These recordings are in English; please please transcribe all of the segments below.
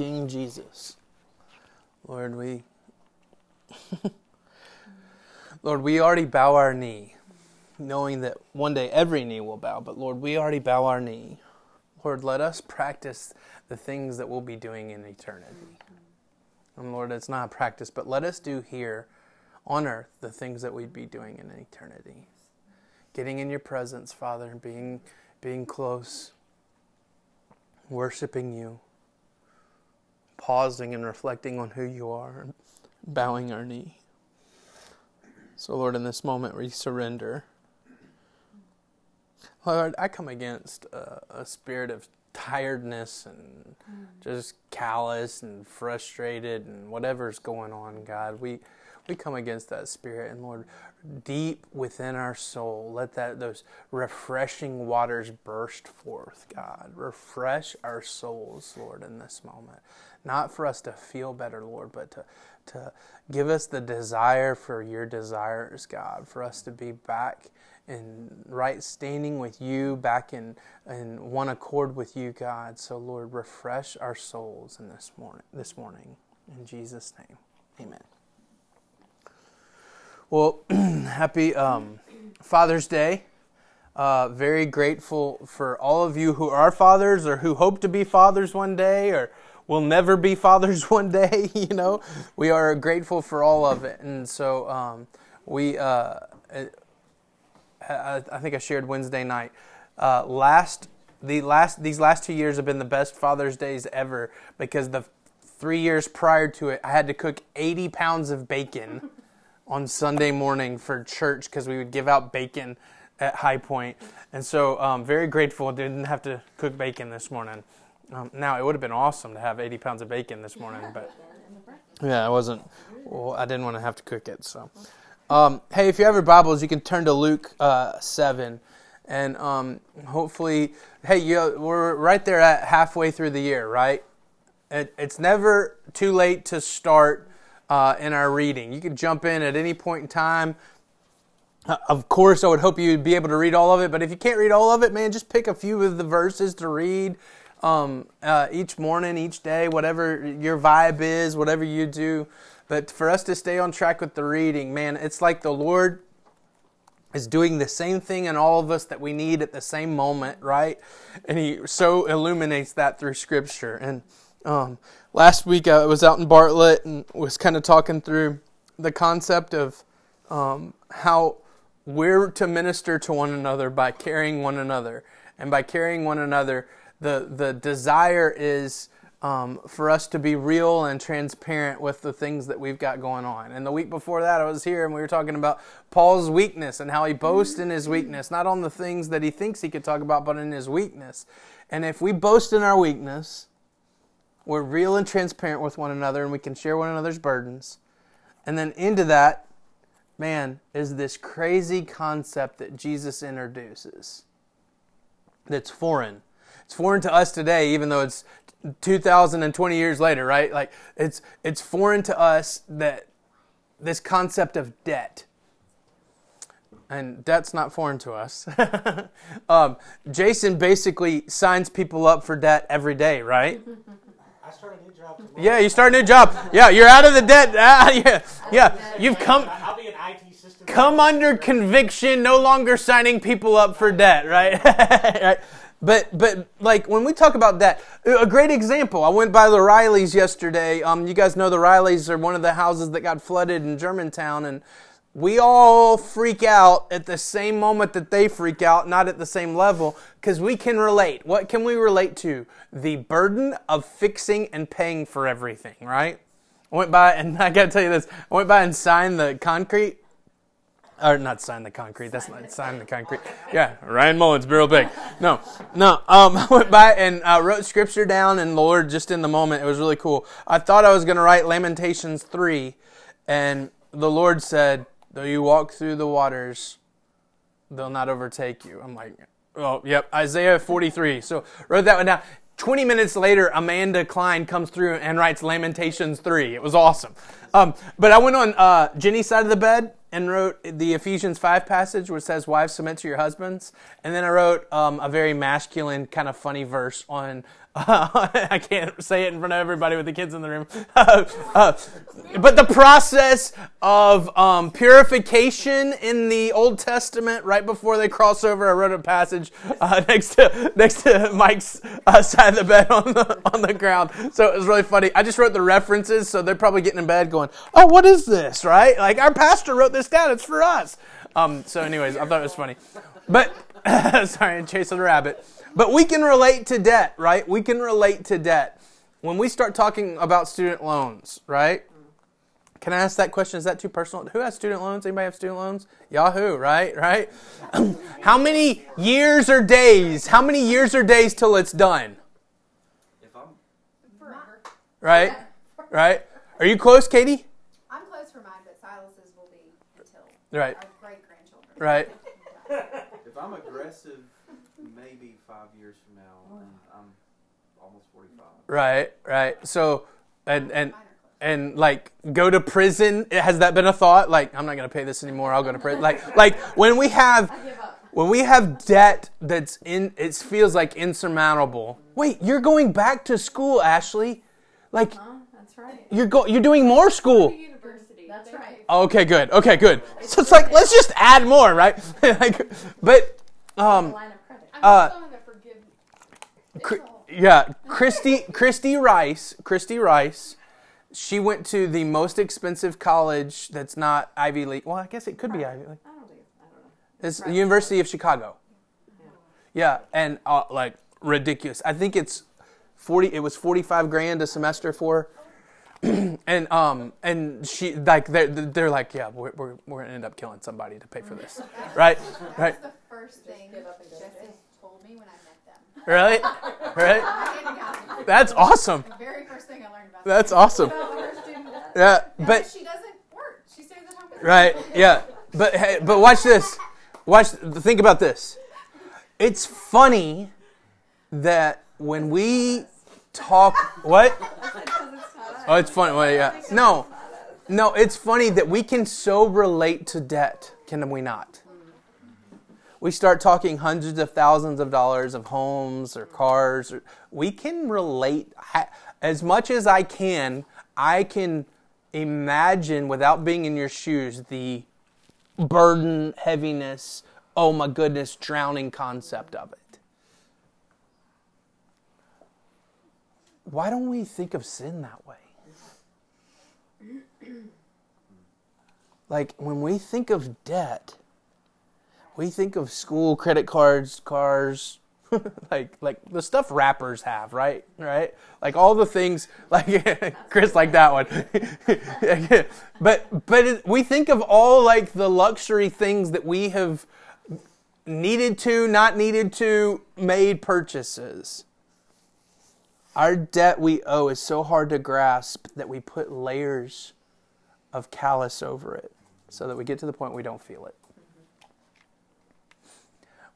King Jesus. Lord, we Lord, we already bow our knee, knowing that one day every knee will bow, but Lord, we already bow our knee. Lord, let us practice the things that we'll be doing in eternity. And Lord, it's not a practice, but let us do here on earth the things that we'd be doing in eternity. Getting in your presence, Father, being being close, worshiping you, pausing and reflecting on who you are, and bowing our knee. So, Lord, in this moment we surrender. Lord, I come against a, a spirit of tiredness and mm. just callous and frustrated and whatever's going on, God. We we come against that spirit and Lord, deep within our soul, let that those refreshing waters burst forth, God. Refresh our souls, Lord, in this moment. Not for us to feel better, Lord, but to to give us the desire for your desires, God, for us to be back in right standing with you, back in, in one accord with you, God. So, Lord, refresh our souls in this morning. This morning, in Jesus' name, Amen. Well, happy um, Father's Day. Uh, very grateful for all of you who are fathers or who hope to be fathers one day or will never be fathers one day. You know, we are grateful for all of it, and so um, we. Uh, I, I, think I shared Wednesday night. Uh, last the last these last two years have been the best Father's Days ever because the three years prior to it, I had to cook 80 pounds of bacon on Sunday morning for church because we would give out bacon at High Point. And so, um, very grateful I didn't have to cook bacon this morning. Um, now, it would have been awesome to have 80 pounds of bacon this morning, but yeah, I wasn't, well, I didn't want to have to cook it. So, um, hey, if you have your Bibles, you can turn to Luke uh, 7. And um, hopefully, hey, you, we're right there at halfway through the year, right? It, it's never too late to start uh, in our reading. You can jump in at any point in time. Uh, of course, I would hope you'd be able to read all of it, but if you can't read all of it, man, just pick a few of the verses to read um, uh, each morning, each day, whatever your vibe is, whatever you do. But for us to stay on track with the reading, man, it's like the Lord is doing the same thing in all of us that we need at the same moment, right? And He so illuminates that through Scripture. And um, last week I was out in Bartlett and was kind of talking through the concept of um, how we're to minister to one another by carrying one another. And by carrying one another, the, the desire is um, for us to be real and transparent with the things that we've got going on. And the week before that, I was here and we were talking about Paul's weakness and how he boasts in his weakness, not on the things that he thinks he could talk about, but in his weakness. And if we boast in our weakness, we're real and transparent with one another and we can share one another's burdens. And then into that, man, is this crazy concept that Jesus introduces that's foreign. It's foreign to us today, even though it's 2020 years later, right? Like it's it's foreign to us that this concept of debt. And debt's not foreign to us. um, Jason basically signs people up for debt every day, right? I start a new job tomorrow. Yeah, you start a new job. Yeah, you're out of the debt. Ah, yeah, yeah. You've come. I'll be an IT system. Come under conviction, no longer signing people up for debt, right? right? But but like when we talk about that, a great example. I went by the Rileys yesterday. Um, you guys know the Rileys are one of the houses that got flooded in Germantown, and we all freak out at the same moment that they freak out, not at the same level, because we can relate. What can we relate to? The burden of fixing and paying for everything, right? I went by, and I got to tell you this. I went by and signed the concrete or not sign the concrete. That's not sign the concrete. Yeah, Ryan Mullins, real big. No, no. Um, I went by and uh, wrote scripture down, and the Lord, just in the moment, it was really cool. I thought I was going to write Lamentations three, and the Lord said, "Though you walk through the waters, they'll not overtake you." I'm like, "Oh, yep." Isaiah 43. So wrote that one down. 20 minutes later, Amanda Klein comes through and writes Lamentations 3. It was awesome. Um, but I went on uh, Jenny's side of the bed and wrote the Ephesians 5 passage where it says, Wives, submit to your husbands. And then I wrote um, a very masculine, kind of funny verse on Uh, I can't say it in front of everybody with the kids in the room. Uh, but the process of um, purification in the Old Testament, right before they cross over, I wrote a passage uh, next to next to Mike's uh, side of the bed on the on the ground. So it was really funny. I just wrote the references, so they're probably getting in bed going, "Oh, what is this?" Right? Like our pastor wrote this down. It's for us. Um, so, anyways, I thought it was funny. But sorry, chasing a rabbit. But we can relate to debt, right? We can relate to debt. When we start talking about student loans, right? Can I ask that question? Is that too personal? Who has student loans? Anybody have student loans? Yahoo, right? Right? how many years or days? How many years or days till it's done? If I'm Forever. Right? Right? Are you close, Katie? I'm close for mine, but Silas's will be until Right. our great grandchildren. Right. if I'm aggressive, maybe five years from now, and I'm almost forty-five. Right, right. So and and Mine are close. and like go to prison has that been a thought like i'm not going to pay this anymore i'll go to prison like like when we have I give up. when we have debt that's in it feels like insurmountable wait you're going back to school ashley like Huh? That's right. you're go you're doing more school University. That's right. okay good okay good so it's like let's just add more right like but for um Uh, also in the forgive. Cri- yeah, Christy Christy Rice, Christy Rice, she went to the most expensive college that's not Ivy League. Well, I guess it could be Ivy League. I don't think. I don't know. It's the University of Chicago. Yeah, and uh, like ridiculous. I think it's forty. It was forty-five grand a semester for. and um and she like they're they're like yeah we're we're, we're gonna end up killing somebody to pay for this right right That's the first thing when I met them. really right I had to go. that's awesome The very first thing I learned about that's awesome About what her student does. yeah but she doesn't work. She stays at home. Right. Yeah. But hey, but watch this. Watch. Think about this. It's funny that when we talk, what? Oh, it's funny. Well, yeah. No, no. It's funny that we can so relate to debt. Can we not? We start talking hundreds of thousands of dollars of homes or cars. Or, we can relate as much as I can. I can imagine without being in your shoes the burden, heaviness, oh my goodness, drowning concept of it. Why don't we think of sin that way? Like when we think of debt, we think of school credit cards, cars, like like the stuff rappers have, right? Right? Like all the things like Chris like that one. but but it, we think of all like the luxury things that we have needed to, not needed to, made purchases. Our debt we owe is so hard to grasp that we put layers of callous over it so that we get to the point we don't feel it.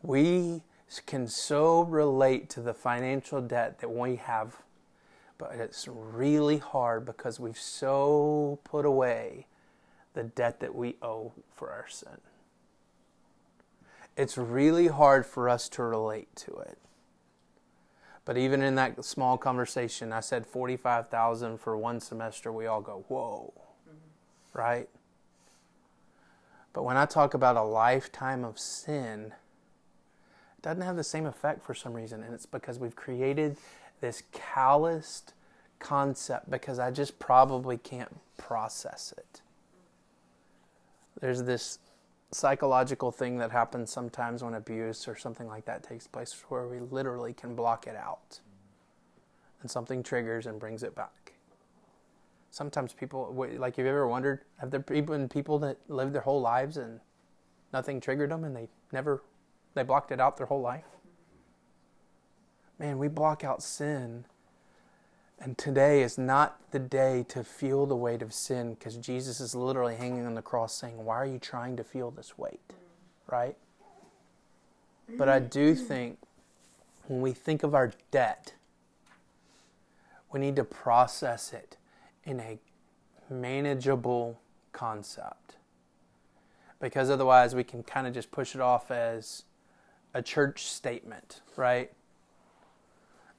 We can so relate to the financial debt that we have, but it's really hard because we've so put away the debt that we owe for our sin. It's really hard for us to relate to it. But even in that small conversation, I said 45,000 for one semester, we all go, "Whoa." Mm-hmm. Right? But when I talk about a lifetime of sin, doesn't have the same effect for some reason, and it's because we've created this calloused concept because I just probably can't process it. There's this psychological thing that happens sometimes when abuse or something like that takes place where we literally can block it out and something triggers and brings it back sometimes people like have you ever wondered have there been people that lived their whole lives and nothing triggered them and they never they blocked it out their whole life man we block out sin and today is not the day to feel the weight of sin because Jesus is literally hanging on the cross saying, Why are you trying to feel this weight? Right? But I do think when we think of our debt, we need to process it in a manageable concept. Because otherwise, we can kind of just push it off as a church statement, right?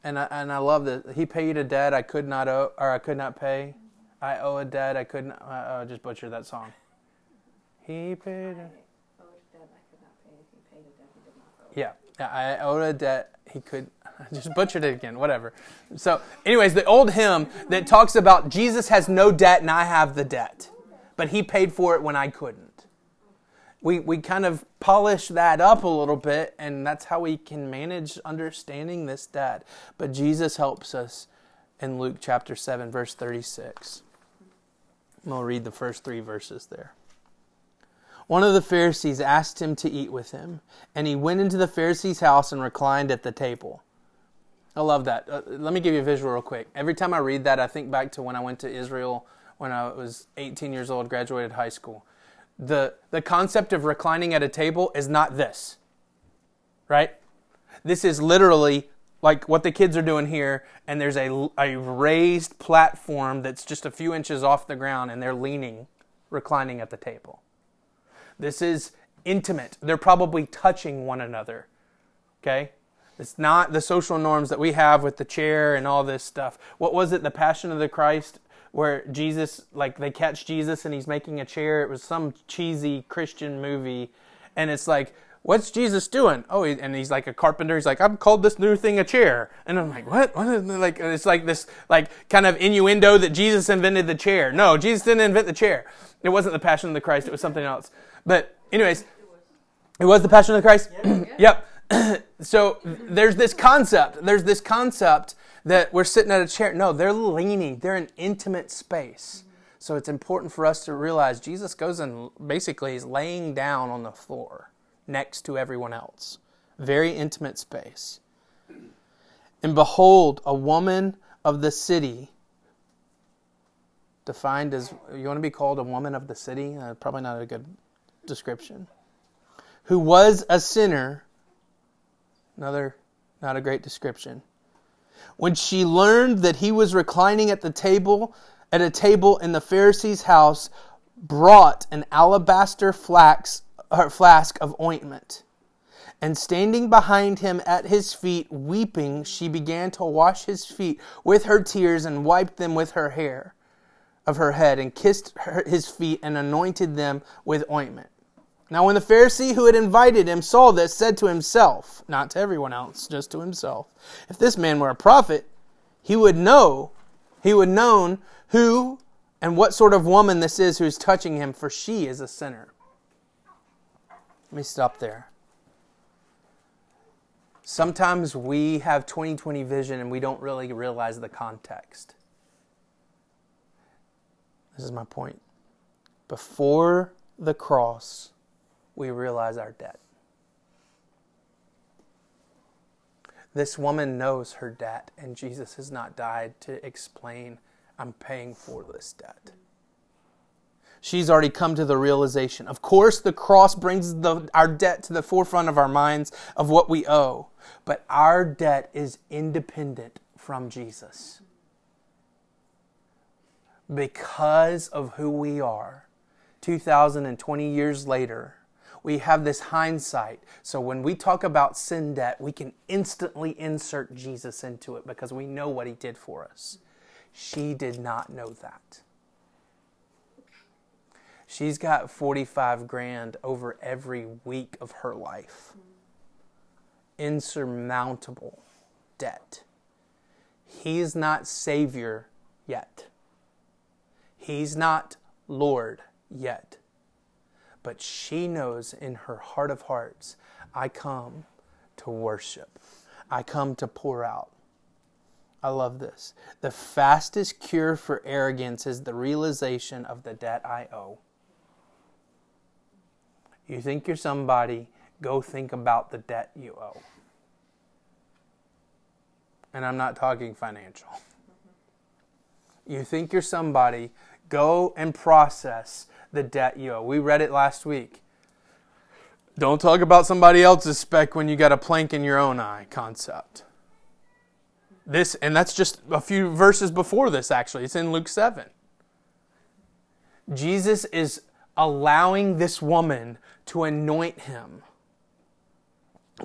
and I, and I love that he paid a debt I could not owe or I could not pay. I owe a debt I could not. I, I just butchered that song. He paid. A, Oh, debt I could not pay. He paid a debt he did not owe. yeah, yeah, I owed a debt he could. I just butchered it again. Whatever. So, anyways, the old hymn that talks about Jesus has no debt and I have the debt, but he paid for it when I couldn't. We we kind of polish that up a little bit, and that's how we can manage understanding this debt. But Jesus helps us in Luke chapter seven, verse thirty-six. And We'll read the first three verses there. One of the Pharisees asked him to eat with him, and he went into the Pharisee's house and reclined at the table. I love that. Uh, let me give you a visual real quick. Every time I read that, I think back to when I went to Israel when I was 18 years old, graduated high school. The, the concept of reclining at a table is not this, right? This is literally like what the kids are doing here, and there's a, a raised platform that's just a few inches off the ground, and they're leaning, reclining at the table. This is intimate. They're probably touching one another. Okay? It's not the social norms that we have with the chair and all this stuff. What was it, the Passion of the Christ, where Jesus, like they catch Jesus and he's making a chair? It was some cheesy Christian movie. And it's like, what's Jesus doing? Oh, he- and he's like a carpenter. He's like, I've called this new thing a chair. And I'm like, what? What is like? It's like this, like kind of innuendo that Jesus invented the chair. No, Jesus didn't invent the chair. It wasn't the Passion of the Christ. It was something else. But anyways, it was the Passion of the Christ. yep. so there's this concept. There's this concept that we're sitting at a chair. No, they're leaning. They're in intimate space. So it's important for us to realize Jesus goes and basically is laying down on the floor next to everyone else. Very intimate space. And behold, a woman of the city, defined as, you want to be called a woman of the city? Uh, probably not a good description. Who was a sinner, another not a great description. When she learned that he was reclining at the table, at a table in the Pharisee's house, brought an alabaster flax, or flask of ointment. And standing behind him at his feet, weeping, she began to wash his feet with her tears and wiped them with her hair of her head and kissed her, his feet and anointed them with ointment. Now, when the Pharisee who had invited him saw this, said to himself, not to everyone else, just to himself, if this man were a prophet, he would know, he would known who and what sort of woman this is who's touching him, for she is a sinner. Let me stop there. Sometimes we have 2020 vision and we don't really realize the context. This is my point. Before the cross, we realize our debt. This woman knows her debt, and Jesus has not died to explain, I'm paying for this debt. She's already come to the realization. Of course, the cross brings the, our debt to the forefront of our minds of what we owe, but our debt is independent from Jesus. Because of who we are, 2020 years later, we have this hindsight. So when we talk about sin debt, we can instantly insert Jesus into it because we know what he did for us. She did not know that. She's got 45 grand over every week of her life. Insurmountable debt. He's not Savior yet. He's not Lord yet. But she knows in her heart of hearts, I come to worship. I come to pour out. I love this. The fastest cure for arrogance is the realization of the debt I owe. You think you're somebody, go think about the debt you owe. And I'm not talking financial. You think you're somebody, go and process the debt you owe. We read it last week. Don't talk about somebody else's speck when you got a plank in your own eye concept. This and that's just a few verses before this actually. It's in Luke 7. Jesus is allowing this woman to anoint him.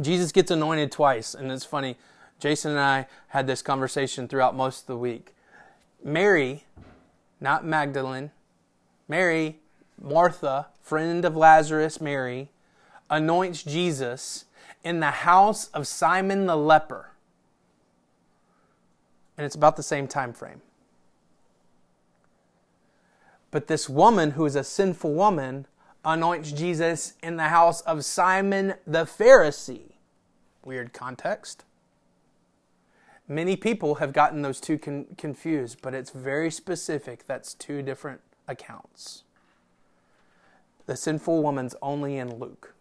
Jesus gets anointed twice, and it's funny. Jason and I had this conversation throughout most of the week. Mary, not Magdalene, Mary, Martha, friend of Lazarus, Mary, anoints Jesus in the house of Simon the leper. And it's about the same time frame. But this woman, who is a sinful woman, anoints Jesus in the house of Simon the Pharisee. Weird context. Many people have gotten those two con- confused, but it's very specific. That's two different accounts. The sinful woman's only in Luke.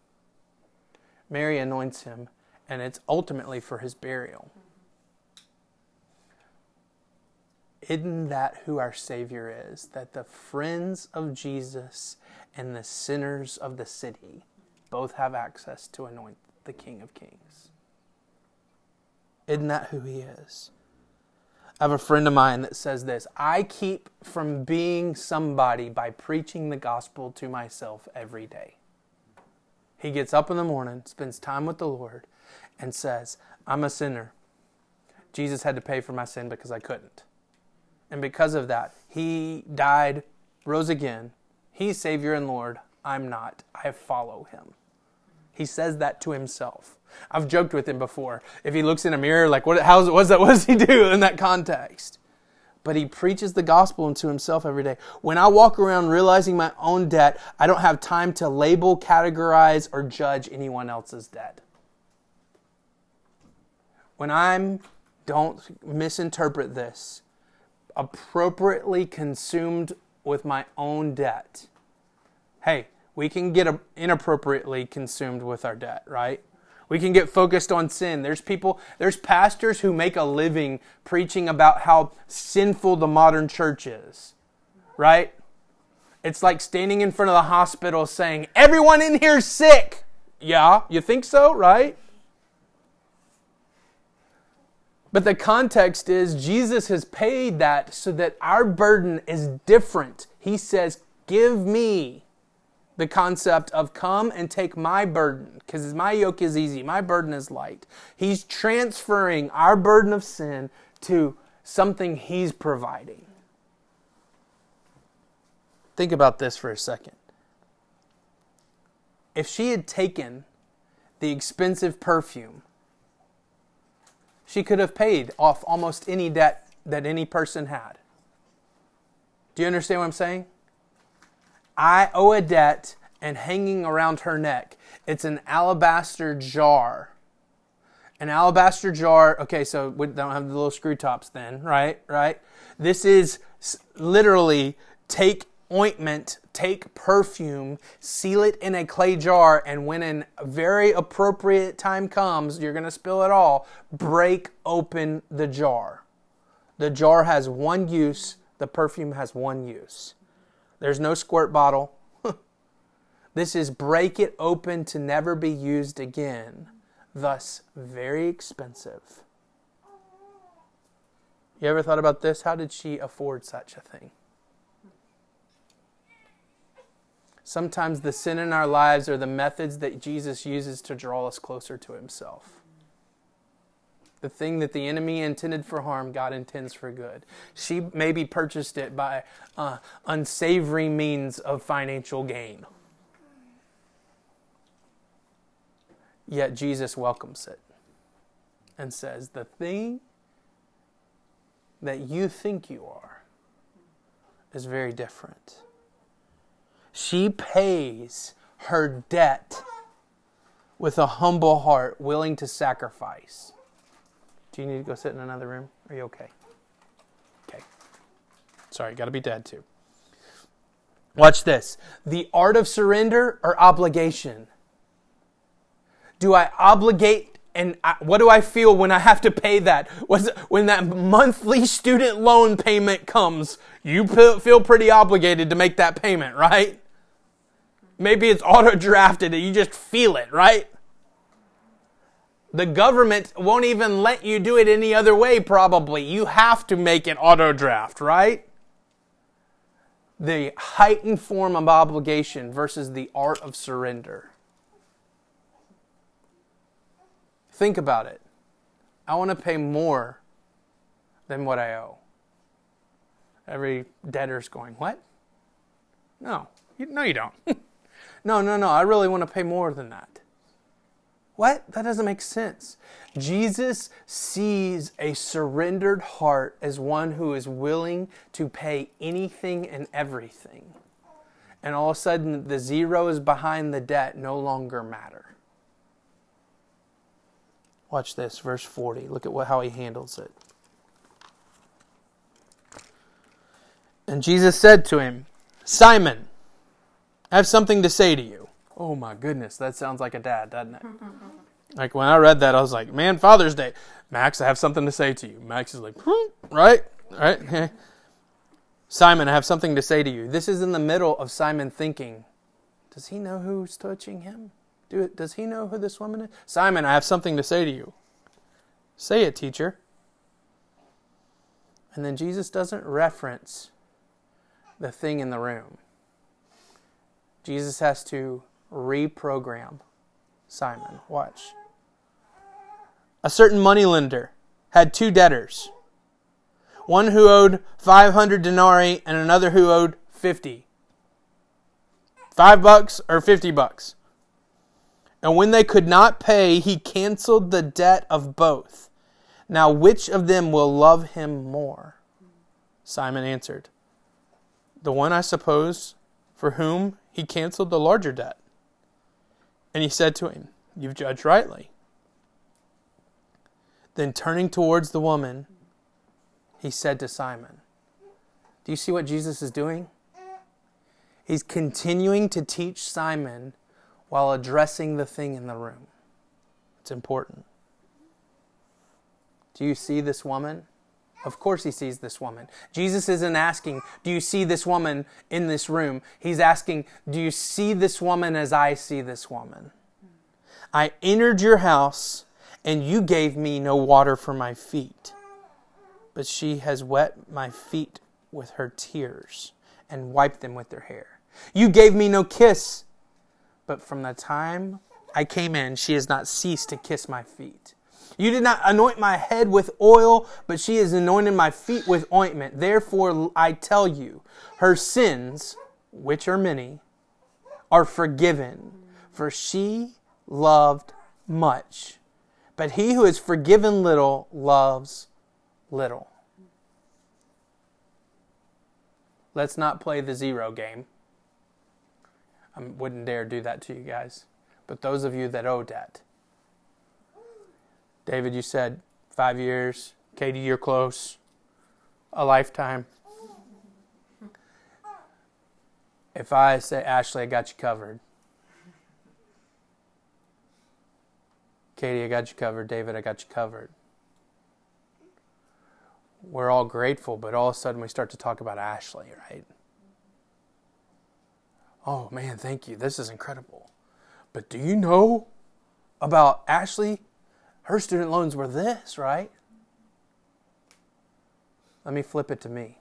Mary anoints him, and it's ultimately for his burial. Isn't that who our Savior is? That the friends of Jesus and the sinners of the city both have access to anoint the King of Kings. Isn't that who he is? I have a friend of mine that says this I keep from being somebody by preaching the gospel to myself every day. He gets up in the morning, spends time with the Lord, and says, I'm a sinner. Jesus had to pay for my sin because I couldn't. And because of that, he died, rose again. He's Savior and Lord. I'm not. I follow him. He says that to himself. I've joked with him before. If he looks in a mirror, like, what, how's, what's that, what does he do in that context? But he preaches the gospel unto himself every day. When I walk around realizing my own debt, I don't have time to label, categorize, or judge anyone else's debt. When I'm, don't misinterpret this, appropriately consumed with my own debt. Hey, we can get uh, inappropriately consumed with our debt, right? We can get focused on sin. There's people, there's pastors who make a living preaching about how sinful the modern church is, right? It's like standing in front of the hospital saying, Everyone in here's sick. Yeah, you think so, right? But the context is Jesus has paid that so that our burden is different. He says, Give me the concept of come and take my burden, because my yoke is easy, my burden is light. He's transferring our burden of sin to something He's providing. Think about this for a second. If she had taken the expensive perfume she could have paid off almost any debt that any person had. Do you understand what I'm saying? I owe a debt and hanging around her neck. It's an alabaster jar. An alabaster jar. Okay, so we don't have the little screw tops then, right? Right? This is literally take ointment, take perfume, seal it in a clay jar, and when a very appropriate time comes, you're going to spill it all, break open the jar. The jar has one use, the perfume has one use. There's no squirt bottle. this is break it open to never be used again, thus, very expensive. You ever thought about this? How did she afford such a thing? Sometimes the sin in our lives are the methods that Jesus uses to draw us closer to Himself. The thing that the enemy intended for harm, God intends for good. She maybe purchased it by uh, unsavory means of financial gain. Yet Jesus welcomes it and says, The thing that you think you are is very different. She pays her debt with a humble heart, willing to sacrifice. Do you need to go sit in another room? Are you okay? Okay. Sorry, got to be dad too. Watch this. The art of surrender or obligation. Do I obligate and I, what do I feel when I have to pay that? Was when that monthly student loan payment comes, you feel pretty obligated to make that payment, right? Maybe it's auto drafted and you just feel it, right? The government won't even let you do it any other way, probably. You have to make an auto draft, right? The heightened form of obligation versus the art of surrender. Think about it. I want to pay more than what I owe. Every debtor's going, What? No, no, you don't. no, no, no, I really want to pay more than that. What? That doesn't make sense. Jesus sees a surrendered heart as one who is willing to pay anything and everything. And all of a sudden, the zeros behind the debt no longer matter. Watch this, verse 40. Look at what, how he handles it. And Jesus said to him, Simon, I have something to say to you. Oh my goodness, that sounds like a dad, doesn't it? like when I read that, I was like, man, Father's Day. Max, I have something to say to you. Max is like, hmm, right? Right? Simon, I have something to say to you. This is in the middle of Simon thinking, does he know who's touching him? Do it, does he know who this woman is? Simon, I have something to say to you. Say it, teacher. And then Jesus doesn't reference the thing in the room. Jesus has to reprogram Simon. Watch. A certain moneylender had two debtors one who owed 500 denarii and another who owed 50. Five bucks or 50 bucks. And when they could not pay, he canceled the debt of both. Now, which of them will love him more? Simon answered, The one, I suppose, for whom he canceled the larger debt. And he said to him, You've judged rightly. Then turning towards the woman, he said to Simon, Do you see what Jesus is doing? He's continuing to teach Simon while addressing the thing in the room. It's important. Do you see this woman? Of course, he sees this woman. Jesus isn't asking, Do you see this woman in this room? He's asking, Do you see this woman as I see this woman? I entered your house, and you gave me no water for my feet, but she has wet my feet with her tears and wiped them with her hair. You gave me no kiss, but from the time I came in, she has not ceased to kiss my feet. You did not anoint my head with oil, but she has anointed my feet with ointment. Therefore, I tell you, her sins, which are many, are forgiven, for she loved much. But he who is forgiven little loves little. Let's not play the zero game. I wouldn't dare do that to you guys. But those of you that owe debt, David, you said five years. Katie, you're close. A lifetime. If I say, Ashley, I got you covered. Katie, I got you covered. David, I got you covered. We're all grateful, but all of a sudden we start to talk about Ashley, right? Oh man, thank you. This is incredible. But do you know about Ashley? Her student loans were this, right? Let me flip it to me.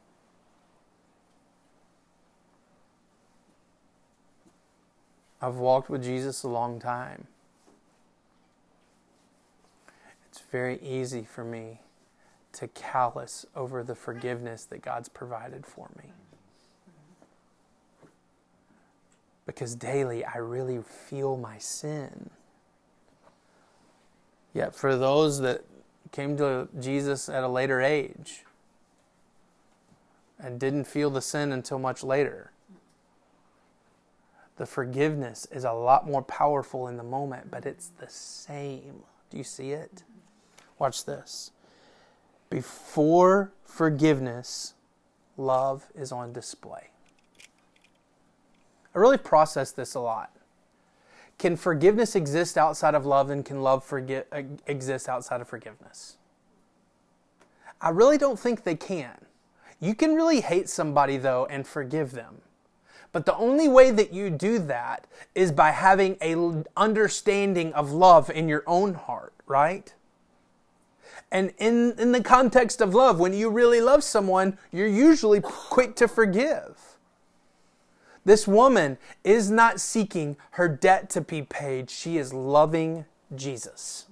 I've walked with Jesus a long time. It's very easy for me to callous over the forgiveness that God's provided for me. Because daily I really feel my sin. Yet for those that came to Jesus at a later age and didn't feel the sin until much later, the forgiveness is a lot more powerful in the moment, but it's the same. Do you see it? Watch this. Before forgiveness, love is on display. I really process this a lot. Can forgiveness exist outside of love, and can love forgi- uh, exist outside of forgiveness? I really don't think they can. You can really hate somebody, though, and forgive them. But the only way that you do that is by having a understanding of love in your own heart, right? And in, in the context of love, when you really love someone, you're usually quick to forgive. This woman is not seeking her debt to be paid, she is loving Jesus.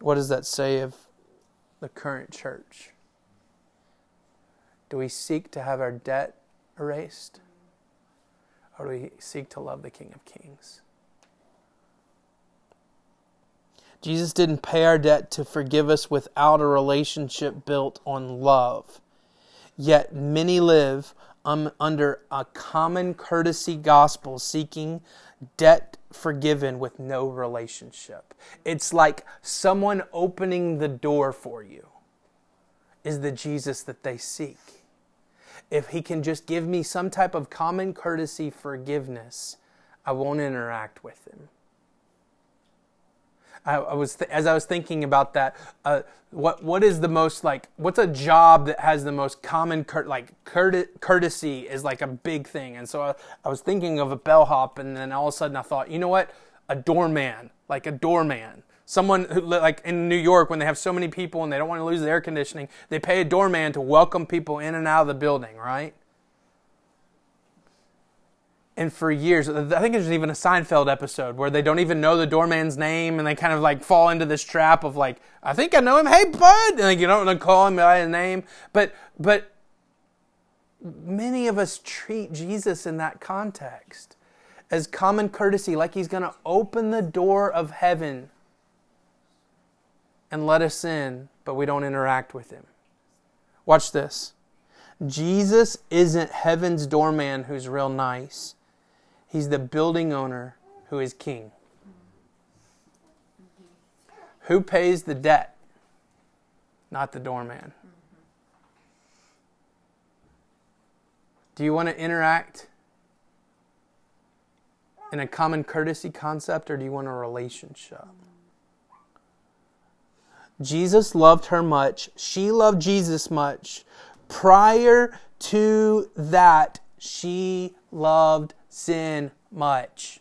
What does that say of the current church? Do we seek to have our debt erased? Or do we seek to love the King of Kings? Jesus didn't pay our debt to forgive us without a relationship built on love. Yet many live um, under a common courtesy gospel seeking debt forgiven with no relationship. It's like someone opening the door for you is the Jesus that they seek. If he can just give me some type of common courtesy forgiveness, I won't interact with him. I, I was th- as I was thinking about that. Uh, what what is the most like? What's a job that has the most common cur- like courte- courtesy is like a big thing. And so I, I was thinking of a bellhop, and then all of a sudden I thought, you know what? A doorman, like a doorman. Someone who, like in New York, when they have so many people and they don't want to lose the air conditioning, they pay a doorman to welcome people in and out of the building, right? And for years, I think there's even a Seinfeld episode where they don't even know the doorman's name and they kind of like fall into this trap of like, I think I know him. Hey, bud, and like you don't want to call him by his name, but but many of us treat Jesus in that context as common courtesy, like he's going to open the door of heaven and let us in, but we don't interact with him. Watch this. Jesus isn't heaven's doorman who's real nice. He's the building owner who is king. Who pays the debt? Not the doorman. Do you want to interact in a common courtesy concept or do you want a relationship? Jesus loved her much. She loved Jesus much. Prior to that, she loved sin much.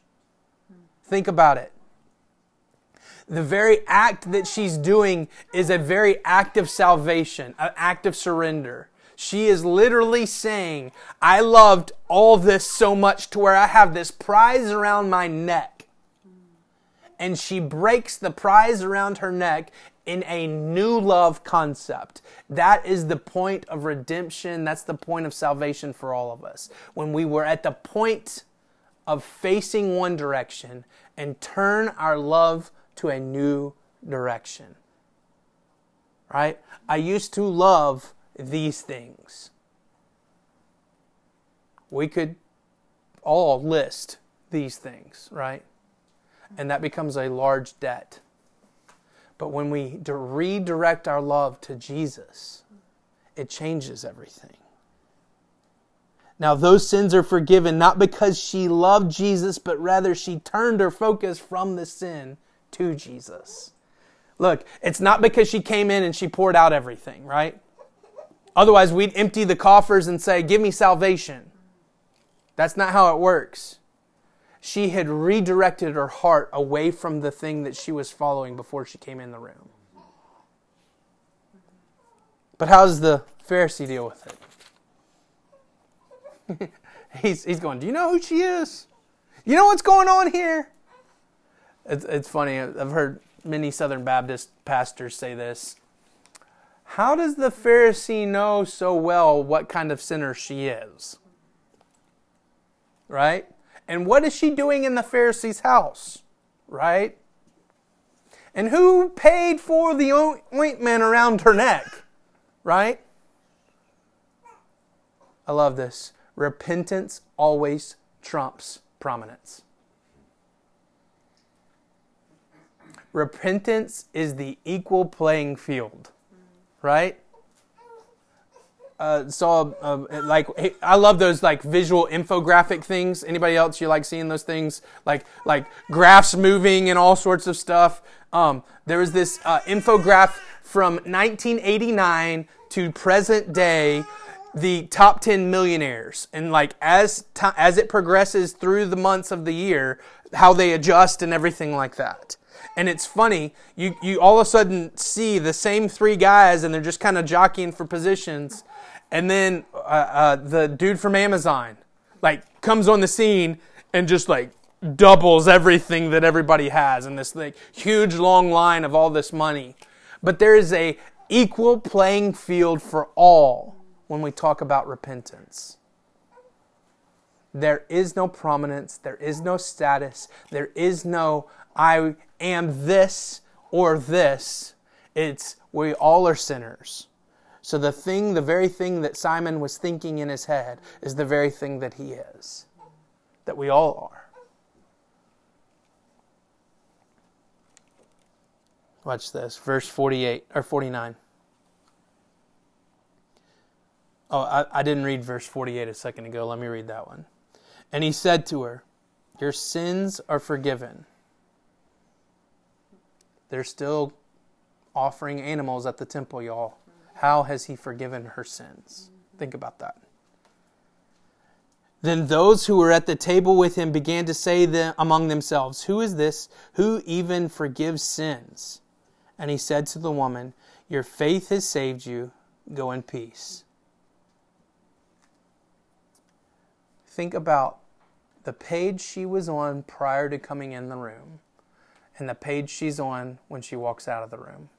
Think about it. The very act that she's doing is a very act of salvation, an act of surrender. She is literally saying, I loved all this so much to where I have this prize around my neck. And she breaks the prize around her neck in a new love concept. That is the point of redemption. That's the point of salvation for all of us. When we were at the point of facing one direction and turn our love to a new direction. Right? I used to love these things. We could all list these things, right? And that becomes a large debt. But when we redirect our love to Jesus, it changes everything. Now, those sins are forgiven not because she loved Jesus, but rather she turned her focus from the sin to Jesus. Look, it's not because she came in and she poured out everything, right? Otherwise, we'd empty the coffers and say, Give me salvation. That's not how it works. She had redirected her heart away from the thing that she was following before she came in the room. But how does the Pharisee deal with it? he's, he's going, Do you know who she is? You know what's going on here? It's, it's funny. I've heard many Southern Baptist pastors say this. How does the Pharisee know so well what kind of sinner she is? Right? And what is she doing in the Pharisee's house? Right? And who paid for the ointment around her neck? Right? I love this. Repentance always trumps prominence. Repentance is the equal playing field, right? Uh, saw uh, like I love those like visual infographic things. Anybody else you like seeing those things like like graphs moving and all sorts of stuff. Um, there was this uh, infograph from 1989 to present day the top 10 millionaires and like as t- as it progresses through the months of the year how they adjust and everything like that and it's funny you you all of a sudden see the same three guys and they're just kind of jockeying for positions and then uh, uh, the dude from amazon like comes on the scene and just like doubles everything that everybody has in this like Huge long line of all this money. But there is a equal playing field for all when we talk about repentance. There is no prominence, there is no status, there is no I am this or this. It's we all are sinners. So the thing, the very thing that Simon was thinking in his head is the very thing that he is. That we all are. Watch this, verse 48 or 49. Oh, I, I didn't read verse 48 a second ago. Let me read that one. And he said to her, Your sins are forgiven. They're still offering animals at the temple, y'all. How has he forgiven her sins? Think about that. Then those who were at the table with him began to say among themselves, Who is this who even forgives sins? And he said to the woman, Your faith has saved you. Go in peace. Think about the page she was on prior to coming in the room and the page she's on when she walks out of the room.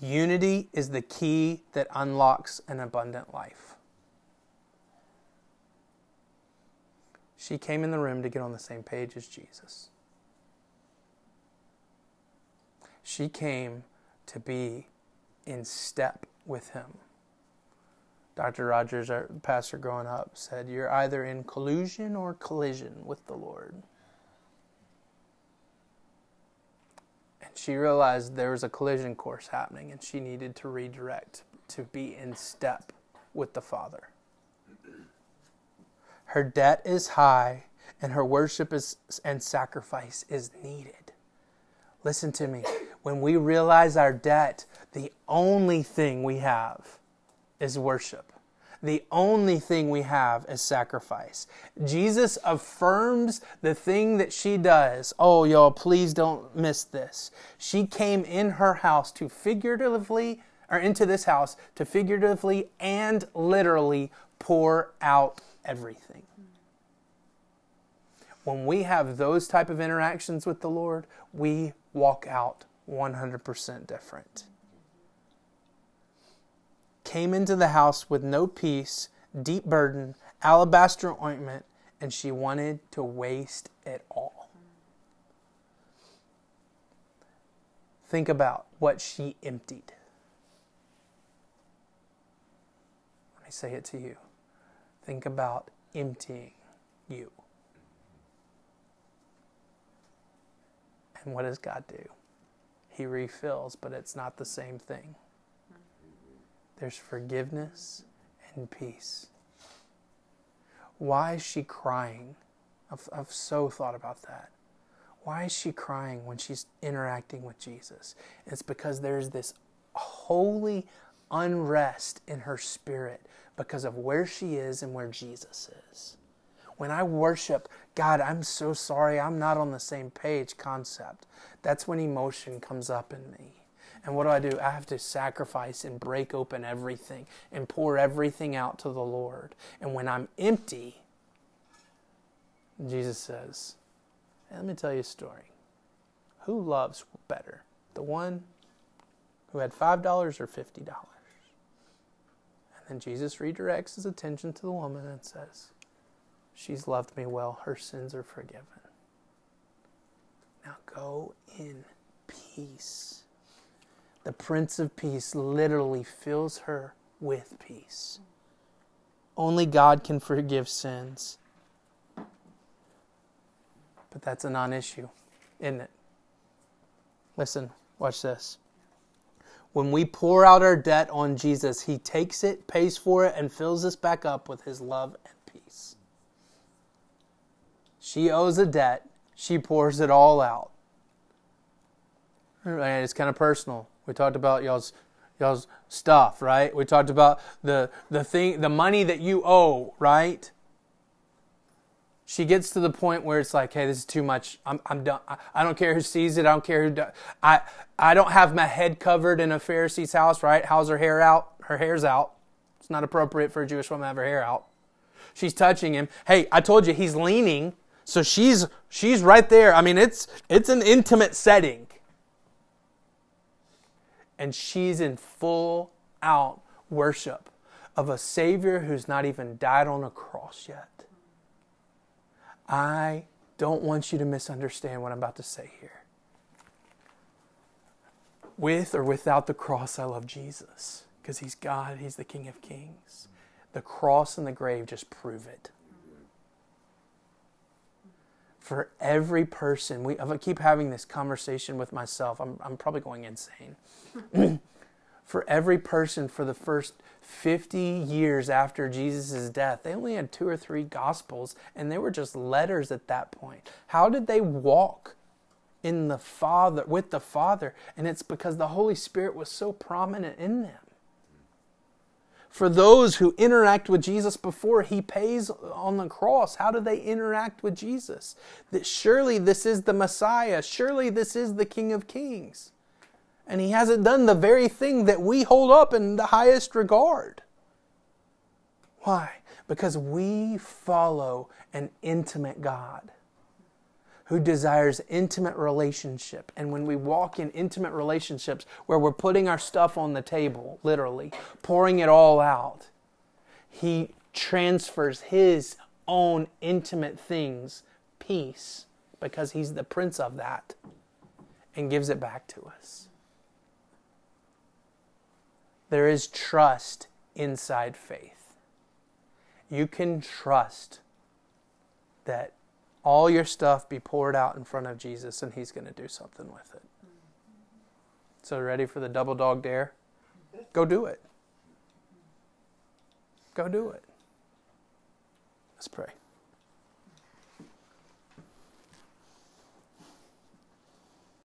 Unity is the key that unlocks an abundant life. She came in the room to get on the same page as Jesus. She came to be in step with him. Dr. Rogers, our pastor growing up, said, You're either in collusion or collision with the Lord. She realized there was a collision course happening and she needed to redirect to be in step with the Father. Her debt is high and her worship is, and sacrifice is needed. Listen to me. When we realize our debt, the only thing we have is worship. The only thing we have is sacrifice. Jesus affirms the thing that she does. Oh, y'all, please don't miss this. She came in her house to figuratively, or into this house to figuratively and literally pour out everything. When we have those type of interactions with the Lord, we walk out 100% different came into the house with no peace, deep burden, alabaster ointment, and she wanted to waste it all. Think about what she emptied. Let me say it to you. Think about emptying you. And what does God do? He refills, but it's not the same thing there's forgiveness and peace. Why is she crying? I've, I've so thought about that. Why is she crying when she's interacting with Jesus? It's because there's this holy unrest in her spirit because of where she is and where Jesus is. When I worship, God, I'm so sorry, I'm not on the same page concept. That's when emotion comes up in me. And what do I do? I have to sacrifice and break open everything and pour everything out to the Lord. And when I'm empty, Jesus says, hey, Let me tell you a story. Who loves better? The one who had $5 or $50? And then Jesus redirects his attention to the woman and says, She's loved me well. Her sins are forgiven. Now go in peace the Prince of Peace literally fills her with peace. Only God can forgive sins. But that's a non issue, isn't it? Listen, watch this. When we pour out our debt on Jesus, He takes it, pays for it, and fills us back up with His love and peace. She owes a debt, she pours it all out. And it's kind of personal. We talked about y'all's y'all's stuff, right? We talked about the the thing, the money that you owe, right? She gets to the point where it's like, hey, this is too much. I'm I'm done. I, I don't care who sees it. I don't care who. Do, I I don't have my head covered in a Pharisee's house, right? How's her hair out? Her hair's out. It's not appropriate for a Jewish woman to have her hair out. She's touching him. Hey, I told you he's leaning. So she's she's right there. I mean, it's it's an intimate setting. And she's in full out worship of a Savior who's not even died on a cross yet. I don't want you to misunderstand what I'm about to say here. With or without the cross, I love Jesus because He's God, He's the King of Kings. The cross and the grave just prove it. For every person, we, I keep having this conversation with myself. I'm, I'm probably going insane. for every person, for the first 50 years after Jesus' death, they only had two or three gospels, and they were just letters at that point. How did they walk in the Father, with the Father? And it's because the Holy Spirit was so prominent in them for those who interact with Jesus before he pays on the cross. How do they interact with Jesus? That surely this is the Messiah. Surely this is the King of Kings. And he hasn't done the very thing that we hold up in the highest regard. Why? Because we follow an intimate God who desires intimate relationship. And when we walk in intimate relationships where we're putting our stuff on the table, literally, pouring it all out, He transfers His own intimate things, peace, because He's the Prince of that, and gives it back to us. There is trust inside faith. You can trust that all your stuff be poured out in front of Jesus and he's going to do something with it. So, ready for the double dog dare? Go do it. Go do it. Let's pray.